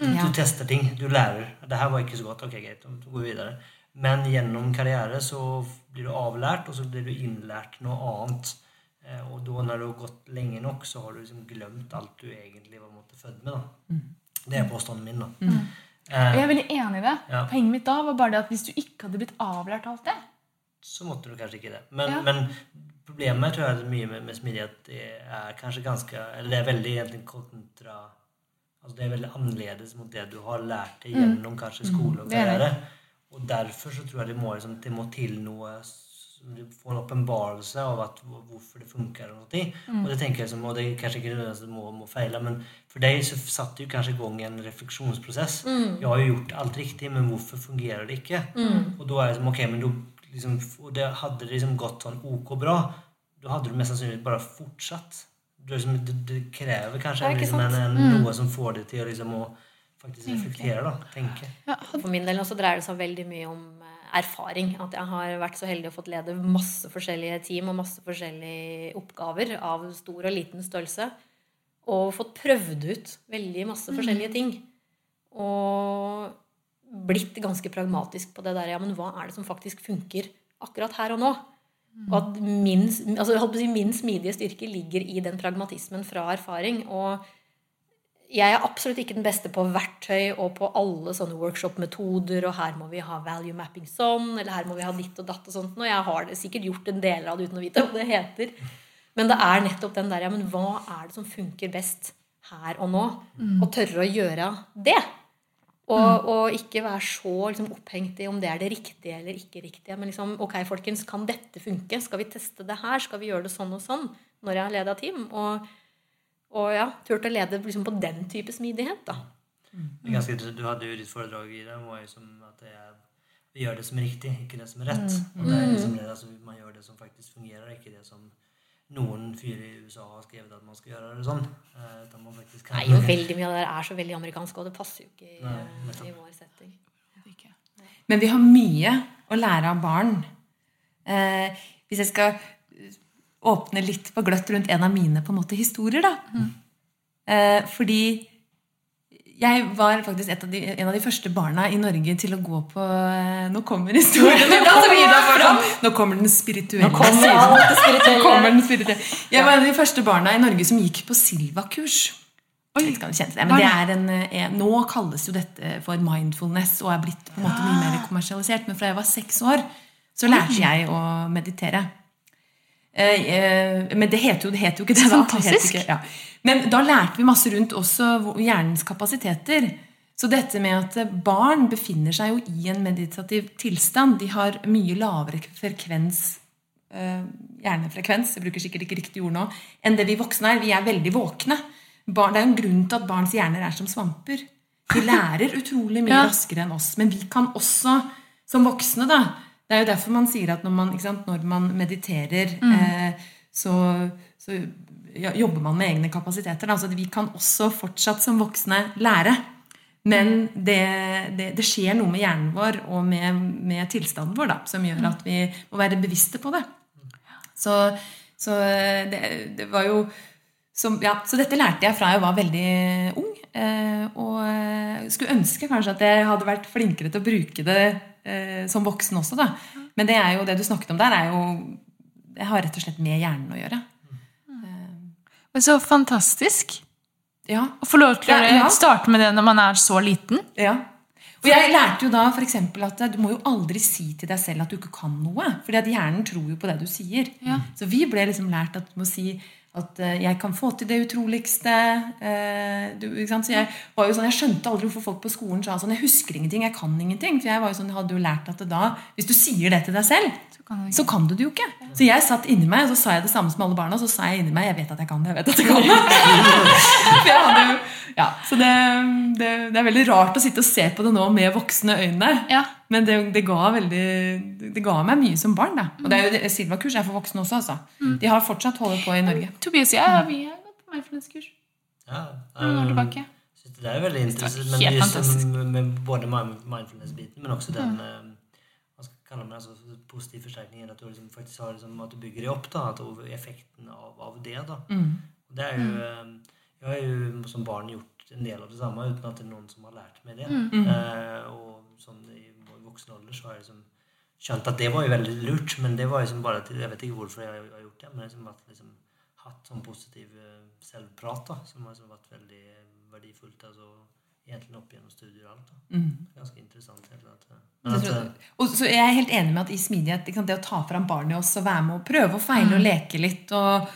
Ja.
Du tester ting. Du lærer. Det her var ikke så godt. Ok, greit. Så går vi videre. Men gjennom karriere så blir du avlært, og så blir du innlært noe annet. Eh, Og da når du har gått lenge nok, så har du liksom glemt alt du egentlig var måtte født med. da. Det er påstanden min. da.
Mm.
Eh,
jeg er veldig enig i det.
Ja.
Poenget mitt da var bare det at hvis du ikke hadde blitt avlært alt det
så måtte du kanskje ikke det. Men,
Ja.
men problemet tror jeg er mye med, med smidighet det er kanskje ganske Eller det er veldig egentlig kontra Altså det er veldig annerledes mot det du har lært deg gjennom kanskje skole og
karriere. er det.
Og derfor så tror jeg det må, liksom, det må til noe Du får en åpenbarelse av at, hvorfor det funker. Og noe. Og det tenker jeg som, og det er kanskje ikke nødvendigvis må, må feile, men for deg så satte du kanskje i gang en refleksjonsprosess. Jeg har jo gjort alt riktig, men hvorfor fungerer det ikke? Og da er det som, ok, men da liksom, og det hadde det liksom gått sånn ok bra, da hadde du mest sannsynlig bare fortsatt. Du, liksom, det, det krever kanskje liksom, en, en, noe som får deg til å liksom, å faktisk reflekterer, da, tenke.
For min del også dreier det seg veldig mye om eh, erfaring. At jeg har vært så heldig å fått lede masse forskjellige team og masse forskjellige oppgaver av stor og liten størrelse. Og fått prøvd ut veldig masse forskjellige ting. Og blitt ganske pragmatisk på det der. Ja, men hva er det som faktisk funker akkurat her og nå? Og at min, altså, min smidige styrke ligger i den pragmatismen fra erfaring. Og jeg er absolutt ikke den beste på verktøy og på alle sånne workshop-metoder, og her må vi ha value mapping sånn, eller her må vi ha ditt og datt og sånt. Og jeg har det sikkert gjort en del av det uten å vite hva det heter. Men det er nettopp den der, ja, men hva er det som funker best her og nå? Og tørre å gjøre det. Og, og ikke være så liksom, opphengt i om det er det riktige eller ikke riktige. Men liksom, ok, folkens, kan dette funke? Skal vi teste det her? Skal vi gjøre det sånn og sånn? Når jeg har leda team. Og, og ja, turt å lede liksom, på den type smidighet, da.
Er ganske, du hadde jo ditt foredrag i det, var jo som at det er, vi gjør det som er riktig, ikke det som er rett. Og det er liksom det, altså, man gjør det som faktisk fungerer, ikke det som noen fyrer i USA har skrevet at man skal gjøre det sånn. Eh, utan man faktisk kan
Nei, jo veldig mye av det der er så veldig amerikansk, og det passer jo ikke i,
Nei,
i vår setting.
Men vi har mye å lære av barn. Eh, hvis jeg skal åpne litt på gløtt rundt en av mine på en måte historier, da. Eh, fordi Jeg var faktisk et av de, en av de første barna i Norge til å gå på eh, Nå kommer historien! Nå kommer den spirituelle
kommer
siden.
spirituelle.
Nå kommer den spirituelle. Jeg var en av de første barna i Norge som gikk på Silva-kurs. Er eh, Nå kalles jo dette for mindfulness og er blitt på en måte mye mer kommersialisert. Men fra jeg var seks år, så lærte jeg å meditere. Eh, eh, Men det heter jo, det heter jo ikke det. Da.
Fantastisk.
Ikke, ja. Men da lærte vi masse rundt også hjernens kapasiteter. Så dette med at eh, barn befinner seg jo i en meditativ tilstand. De har mye lavere frekvens hjernefrekvens, jeg bruker sikkert ikke riktig ord nå, enn det vi voksne er. Vi er veldig våkne. Barn, det er en grunn til at barns hjerner er som svamper. De lærer utrolig mye
Ja.
raskere enn oss. Men vi kan også, som voksne, da Det er jo derfor man sier at når man, sant, når man mediterer, eh, så, så ja, jobber man med egne kapasiteter. Altså, Så vi kan også fortsatt som voksne lære. Men det, det, det skjer noe med hjernen vår og med, med tilstanden vår da, som gjør at vi må være bevisste på det. Så, så det, det var jo som, ja, Så dette lærte jeg fra jeg var veldig ung. Eh, og eh, skulle ønske kanskje at jeg hadde vært flinkere til å bruke det eh, som voksen også. da. Men det er jo det du snakket om der, er jo Det har rett og slett med hjernen å gjøre.
Men Så fantastisk
Ja,
å få lov til å
Ja, ja.
starte med det når man er så liten.
Ja. Og jeg lærte jo da for at du må jo aldri si til deg selv at du ikke kan noe. fordi at hjernen tror jo på det du sier. Så vi ble liksom lært at du må si at eh, jeg kan få til det utroligste. eh, du? Så jeg, var jo sånn, jeg skjønte aldri hvorfor folk på skolen sa sånn Jeg husker ingenting, jeg kan ingenting. For jeg var jo sånn, hadde jo lært at det da, hvis du sier det til deg selv,
kan
så kan du det jo ikke. Så jeg satt inni meg, og så sa jeg det samme som alle barna. Og så sa jeg inni meg jeg vet at jeg kan det. jeg vet at jeg kan det. <laughs> For jeg hadde jo, ja, så det, det, det er veldig rart å sitte og se på det nå med voksne øyne.
Ja.
Men det, det, ga veldig, det ga meg mye som barn. Da. Og det er jo, det- Silva-kurs er for voksne også. Altså. De har fortsatt holdt på i Norge.
Tobias og jeg ja, vi har gått på mindfulness-kurs
Ja, um, det er veldig interessant. Men just med, med både mindfulness-biten, men også den mm. hva skal jeg kalle det, altså, positiv forsterkningen. At du liksom faktisk har liksom, at du bygger det opp. da, at effekten av, av det. da. Mm. det er jo, eh, Jeg har jo som barn gjort en del av det samme uten at det er noen som har lært meg det. Eh, og sånn i voksen alder så har jeg liksom skjønt at det var jo veldig lurt, men det var liksom bare Jeg vet ikke hvorfor jeg har gjort det, men liksom at liksom hatt sånn positiv eh, selvprat da, som har liksom vært veldig verdifullt. altså Egentlig opp gjennom studier og alt. da. Ganske interessant. at, eh,
jeg. Og så er jeg helt enig med at i smidighet sant, Det å ta fram barnet i oss og være med og prøve og feile og leke litt og,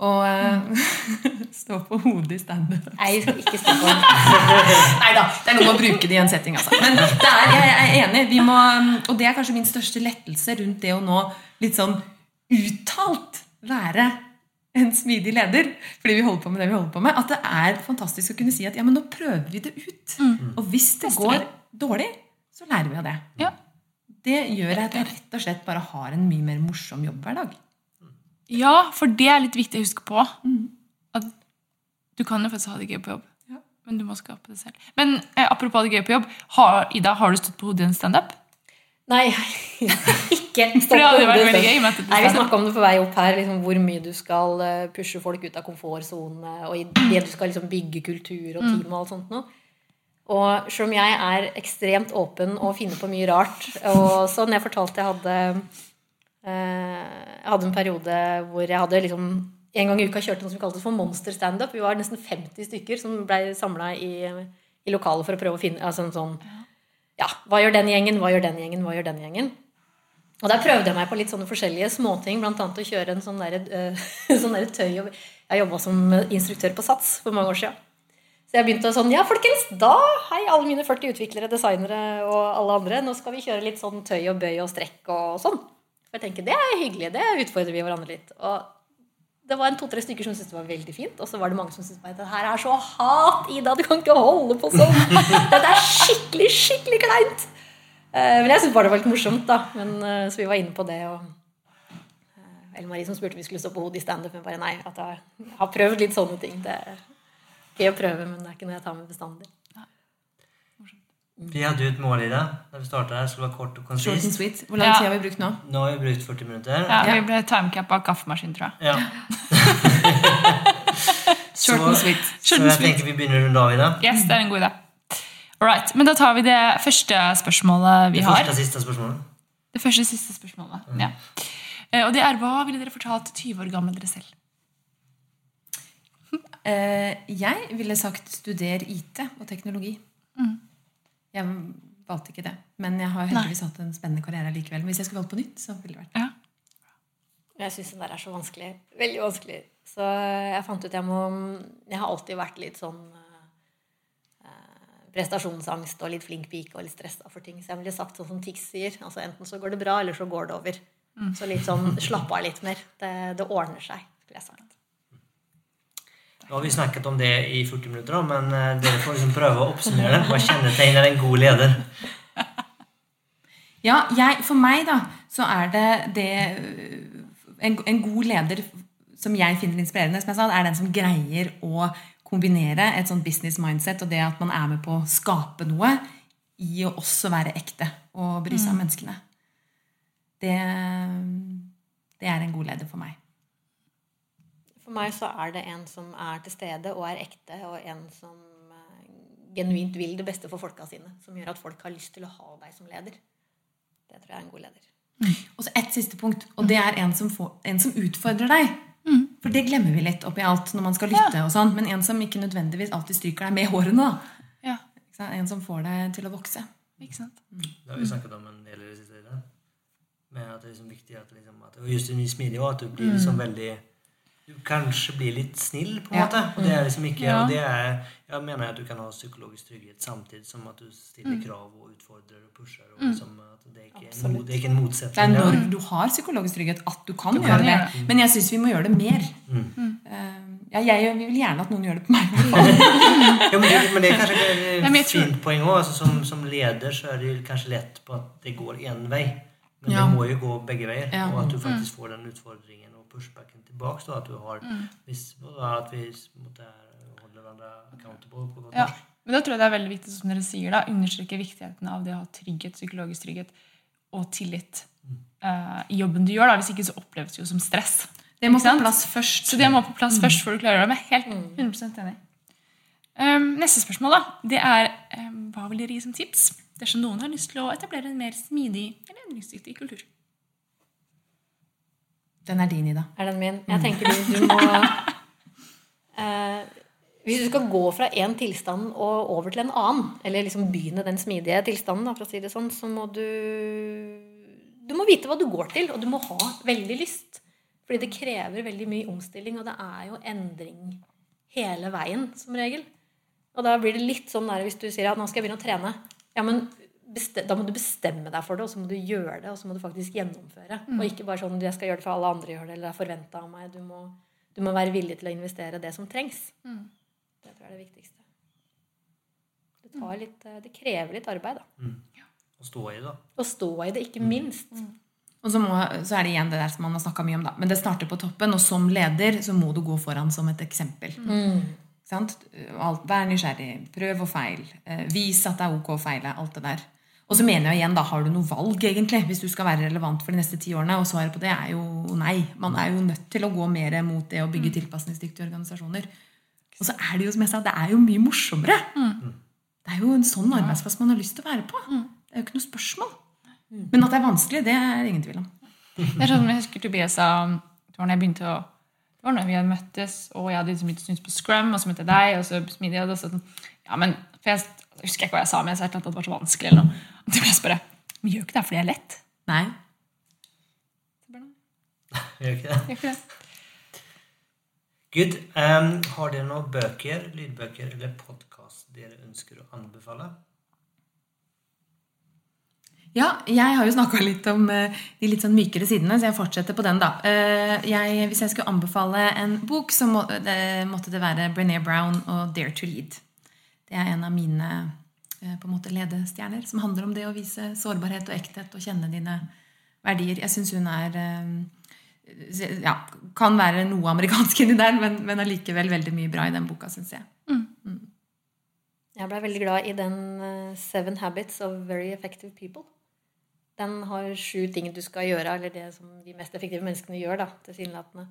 og uh, <laughs> stå på hodet i standup.
Nei, jeg skal ikke stå på
Nei da, det er noe med å bruke det i en setting. Altså. Men det er, jeg er enig. Vi må, og det er kanskje min største lettelse rundt det å nå litt sånn uttalt være en smidig leder, fordi vi holder på med det vi holder på med, at det er fantastisk å kunne si at ja, men nå prøver vi det ut. Og hvis det går dårlig, så lærer vi av det.
Ja.
Det gjør at jeg rett og slett bare har en mye mer morsom jobb hver dag.
Ja, for det er litt viktig å huske på. At du kan jo faktisk ha det gøy på jobb,
Ja.
men du må skape det selv. Men eh, apropos ha det gøy på jobb, har, Ida, har du stått på hodet i en standup?
Nei, ikke <laughs>
hadde vært
hodet
veldig gøy
Nei, Vi snakka om det på vei opp her, liksom, hvor mye du skal eh, pushe folk ut av komfortsone, og i det du skal liksom bygge kultur og team og alt sånt noe. Og selv om jeg er ekstremt åpen og finner på mye rart Og sånn jeg fortalte jeg hadde Jeg hadde en periode hvor jeg hadde liksom en gang i uka kjørte noe som kaltes for monster standup. Vi var nesten 50 stykker som blei samla i, i lokalet for å prøve å finne altså en sånn Ja, hva gjør den gjengen, hva gjør den gjengen, hva gjør den gjengen? Og der prøvde jeg meg på litt sånne forskjellige småting, bl.a. å kjøre en sånn, der, eh, <laughs> sånn der tøy Jeg jobba som instruktør på Sats for mange år siden. Så jeg begynte sånn Ja, folkens, da Hei, alle mine 40 utviklere, designere og alle andre. Nå skal vi kjøre litt sånn tøy og bøy og strekk og sånn. For jeg tenker, Det er hyggelig. Det utfordrer vi hverandre litt. Og det var en to-tre stykker som syntes det var veldig fint, og så var det mange som syntes bare, det her er så hat, Ida, du kan ikke holde på sånn. <laughs> Dette er skikkelig, skikkelig kleint. Eh, Men jeg syntes bare det var litt morsomt, da. Men, eh, så vi var inne på det. og eh, Ellen Marie som spurte om vi skulle stå på hodet i standup. Men bare nei, at jeg har prøvd litt sånne ting. Det er gøy å prøve, men det er ikke noe jeg tar med bestandig.
Vi hadde jo et mål i det da vi starta her. Skulle være kort og konsist.
Short and sweet. Hvor lang tid har vi brukt nå?
Nå har vi brukt 40 minutter.
Ja, Vi ble timecappa av kaffemaskin, tror jeg.
Ja. <laughs>
Short and sweet.
Så jeg tenker vi begynner å runde av i det.
Yes, det er en god idé. Alright, men da tar vi det første spørsmålet vi
Det
har.
første og siste spørsmålet.
Det første siste spørsmålet. Ja. Eh, Og det er hva ville dere fortalt 20 år gammel dere selv?
Eh, jeg ville sagt studer IT og teknologi. Jeg valgte ikke det. Men jeg har heldigvis hatt en spennende karriere likevel. Men hvis jeg skulle valgt på nytt, så ville det vært
Ja.
Jeg syns den der er så vanskelig. Veldig vanskelig. Så jeg fant ut jeg må Jeg har alltid vært litt sånn eh, prestasjonsangst og litt flink pike og litt stressa for ting. Så jeg ville sagt sånn som Tix sier. Altså enten så går det bra, eller så går det over. Så litt sånn slapp av litt mer. Det, det ordner seg, skulle jeg sagt.
Nå har vi snakket om det i 40 minutter, da, men eh, dere får liksom prøve å oppsummere det. Hva kjennetegner en god leder?
Ja, jeg, for meg da, så er det det en, en god leder som jeg finner inspirerende, som jeg sa, er den som greier å kombinere et sånt business mindset og det at man er med på å skape noe, i å også være ekte og bry seg om menneskene. Det, det er en god leder for meg.
For meg så er det en som er til stede og er ekte, og en som eh, genuint vil det beste for folka sine. Som gjør at folk har lyst til å ha deg som leder. Det tror jeg er en god leder.
Og så ett siste punkt, og det er en som, får, en som utfordrer deg. For det glemmer vi litt oppi alt når man skal lytte. og sånn, Men en som ikke nødvendigvis alltid stryker deg med hårene. da.
Ja,
En som får deg til å vokse.
ikke sant?
Det har vi snakket om en del i det siste. Men at det er liksom viktig at, liksom, at og just i smidig at du blir liksom veldig Du kanskje blir litt snill, på en
Ja.
måte. Og det er liksom ikke
Ja.
og det er, Jeg mener at du kan ha psykologisk trygghet samtidig som at du stiller krav og utfordrer og pusher. Og liksom, at det, er ikke en, det er ikke en
Det er
motsetning.
når du har psykologisk trygghet at du kan
kan
gjøre det.
gjøre
Men jeg syns vi må gjøre det mer.
Mm.
Uh, ja, jeg vi vil gjerne at noen gjør det på meg. <laughs>
Ja, men, det, men det er kanskje et <laughs>
Nei,
fint poeng òg. Altså, som, som leder så er det kanskje lett på at det går én vei. Men
Ja.
det må jo gå begge veier.
Ja.
Og at du faktisk får den utfordringen pushbacken tilbake. Så at du har hvis, At vi måtte holde hverandre accountable på godt
Ja.
norsk.
Men da tror jeg det er veldig viktig som dere sier da, understreke viktigheten av det å ha trygghet, psykologisk trygghet og tillit eh, i jobben du gjør. da, Hvis ikke så oppleves det jo som stress.
Det må på plass først.
Så det må på plass først før du klarer det. Jeg er helt 100 enig. Um, neste spørsmål da, det er um, hva vil dere gi som tips dersom noen har lyst til å etablere en mer smidig eller endringsdyktig kultur?
Den er din, Ida.
Er den min? Jeg tenker du, du må <laughs> eh, Hvis du skal gå fra én tilstand og over til en annen, eller liksom begynne den smidige tilstanden, da, for å si det sånn, så må du Du må vite hva du går til, og du må ha veldig lyst. Fordi det krever veldig mye omstilling, og det er jo endring hele veien, som regel. Og da blir det litt sånn der hvis du sier at nå skal jeg begynne å trene. Ja, men da må du bestemme deg for det, og så må du gjøre det, og så må du faktisk gjennomføre. Og ikke bare sånn jeg skal gjøre det for alle andre gjør det, eller det er forventa av meg. Du må, du må være villig til å investere det som trengs. Det tror jeg er det viktigste. Det, tar litt, eh, det krever litt arbeid, da.
Å stå i det. da.
Å stå i det, ikke minst.
Og så, må, så er det igjen det der som man har snakka mye om, da. Men det starter på toppen, og som leder så må du gå foran som et eksempel. Sant? Alt, vær nysgjerrig, prøv og feil. Eh, vis at det er ok å feile. Alt det der. Og så mener jeg igjen, da har du noe valg, egentlig, hvis du skal være relevant for de neste ti årene. Og svaret på det er jo nei. Man er jo nødt til å gå mer mot det å bygge tilpasningsdyktige organisasjoner. Og så er det jo, som jeg sa, det er jo mye morsommere. Det er jo en sånn arbeidsplass man har lyst til å være på. Det er jo ikke noe spørsmål. Men at det er vanskelig, det er ingen tvil om.
Det er sånn, jeg husker Tobias sa det var når jeg begynte å det var når vi hadde møttes, og jeg hadde liksom begynt å synes på Scrum, og så møtte jeg deg, og så smidig, og da sånn, ja, men, for jeg, jeg husker ikke hva jeg sa, men jeg sa et eller annet at det var så vanskelig, eller noe. Og Tobias bare, men gjør ikke det fordi det er lett?
Nei. <laughs>
Gjør ikke det?
Gjør ikke det?
Good. Um, har dere noen bøker, lydbøker eller podkast dere ønsker å anbefale?
Ja, jeg har jo snakka litt om eh, de litt sånn mykere sidene, så jeg fortsetter på den, da. Eh, jeg, hvis jeg skulle anbefale en bok, så må, det, måtte det være Brené Brown og Dare to Lead. Det er en av mine eh, på en måte ledestjerner, som handler om det å vise sårbarhet og ekthet og kjenne dine verdier. Jeg syns hun er eh, ja, Kan være noe amerikansk inni der, men, men allikevel veldig mye bra i den boka, syns jeg.
Jeg ble veldig glad i den eh, Seven Habits of Very Effective People. Den har sju ting du skal gjøre, eller det som de mest effektive menneskene gjør, da, tilsynelatende.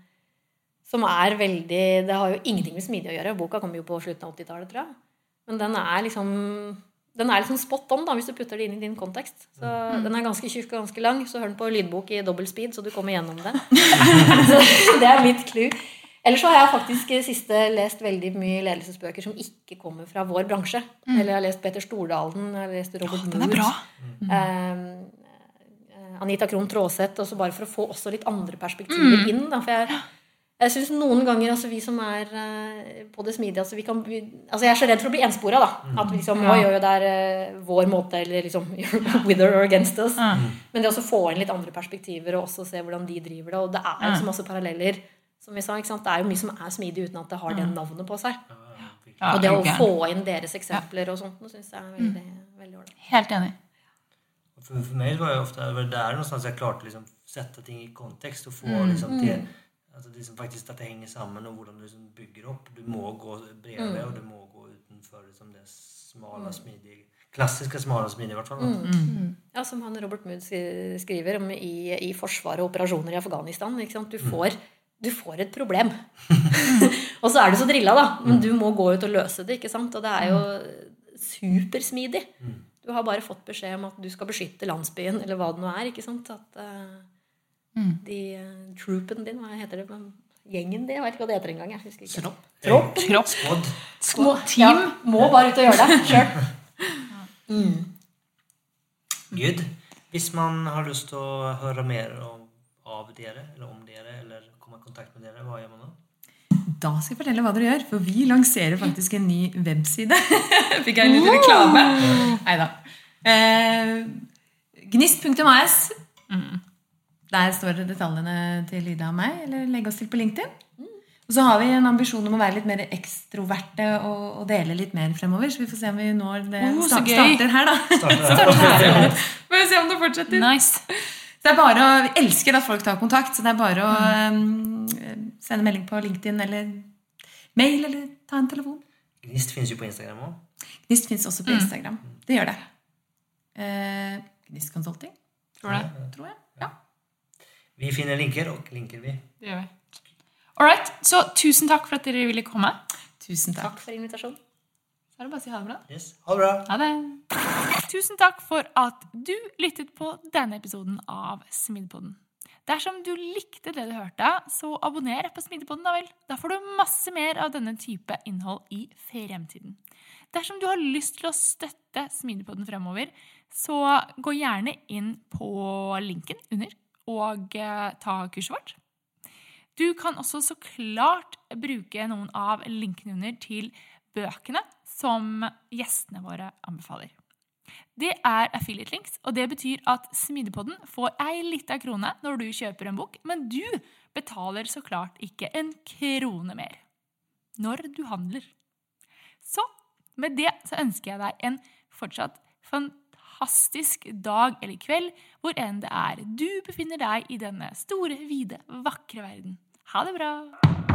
Som er veldig Det har jo ingenting med smidig å gjøre. Boka kom jo på slutten av 80-tallet, tror jeg. Men den er liksom den er liksom spot on da, hvis du putter det inn i din kontekst. Så Den er ganske tjukk og ganske lang, så hør den på lydbok i dobbel speed, så du kommer gjennom det. <laughs> så det er mitt clou. Ellers så har jeg faktisk siste lest veldig mye ledelsesbøker som ikke kommer fra vår bransje. Eller jeg har lest Peter Stordalen, jeg har lest Robert
Den er
Mood.
bra.
eh, eh, Anita Krohn Traaseth, også bare for å få også litt andre perspektiver inn. Da, for jeg, jeg synes noen ganger, altså vi som er eh, på det smidige altså vi kan, altså Jeg er så redd for å bli enspora. Da. At vi liksom,
Ja.
oi, oi, det er eh, vår måte, eller liksom <laughs> with or against us. Men det å få inn litt andre perspektiver, og også se hvordan de driver det. Og det er jo så masse paralleller. Som vi sa, ikke sant? Det er jo mye som er smidig uten at det har det navnet på seg.
Ja,
Og det å få inn deres eksempler og sånt, syns jeg er veldig ålreit.
Helt enig.
For, for meg var det ofte det er noe sånn at jeg klarte liksom sette ting i kontekst og få
Mm.
liksom till, alltså liksom faktisk At det henger sammen, og hvordan du liksom bygger opp. Du må gå bredere,
Mm.
og du må gå utenfor liksom det smale, smidige Klassiske smale og smidige, i hvert fall.
Mm.
da.
Ja, som han Robert Mood skriver om i, i Forsvaret og operasjoner i Afghanistan. Ikke sant? Du, får, du får et problem. <laughs> og så er du så drilla, da. Men du må gå ut og løse det. ikke sant? Og det er jo supersmidig. Du har bare fått beskjed om at du skal beskytte landsbyen, eller hva det nå er. ikke sant? At eh, de uh, troopen din, hva heter det? Gjengen din? Jeg vet ikke hva det heter engang. Tropp. Tropp. ikke.
Tropp.
Squad.
Squad.
Team.
Ja, må bare ut og gjøre det sjøl. <laughs>
Good. Hvis man har lyst til å høre mer om, av dere, eller om dere, eller komme i kontakt med dere, hva gjør man da?
Da skal jeg fortelle hva dere gjør, for vi lanserer faktisk en ny webside. <laughs> Fikk jeg en liten reklame? Neida. Eh, Gnist.as. Der står det detaljene til Ida og meg, eller legge oss til på LinkedIn. Og så har vi en ambisjon om å være litt mer ekstroverte og, og dele litt mer fremover. Så vi får se om vi når det
Oh, så
sta-
gøy.
starter her, da. <laughs> Får vi se om det fortsetter.
Nice.
Så det er bare å, Vi elsker at folk tar kontakt, så det er bare å um, sende melding på LinkedIn eller mail eller ta en telefon.
Gnist finnes jo på Instagram òg.
Gnist fins også på Instagram. Det gjør det. Uh, Gnist Consulting,
Tror det.
tror jeg. Ja.
Vi finner linker, og linker vi.
Det gjør vi. Alright. Så tusen takk for at dere ville komme.
Tusen takk.
Takk for invitasjonen.
Da er det bare å si ha det bra.
Yes. Ha det bra.
Ha det. Tusen takk for at du lyttet på denne episoden av Smidepoden. Dersom du likte det du hørte, så abonner på Smidepoden, da vel. Da får du masse mer av denne type innhold i fremtiden. Dersom du har lyst til å støtte Smidepoden fremover, så gå gjerne inn på linken under og eh, ta kurset vårt. Du kan også så klart bruke noen av linkene under til bøkene som gjestene våre anbefaler. Det er affiliate links, og det betyr at Smidepodden får ei lita krone når du kjøper en bok, men du betaler så klart ikke en krone mer når du handler. Så med det så ønsker jeg deg en fortsatt fantastisk dag eller kveld, hvor enn det er du befinner deg i denne store, vide, vakre verden. Ha det bra!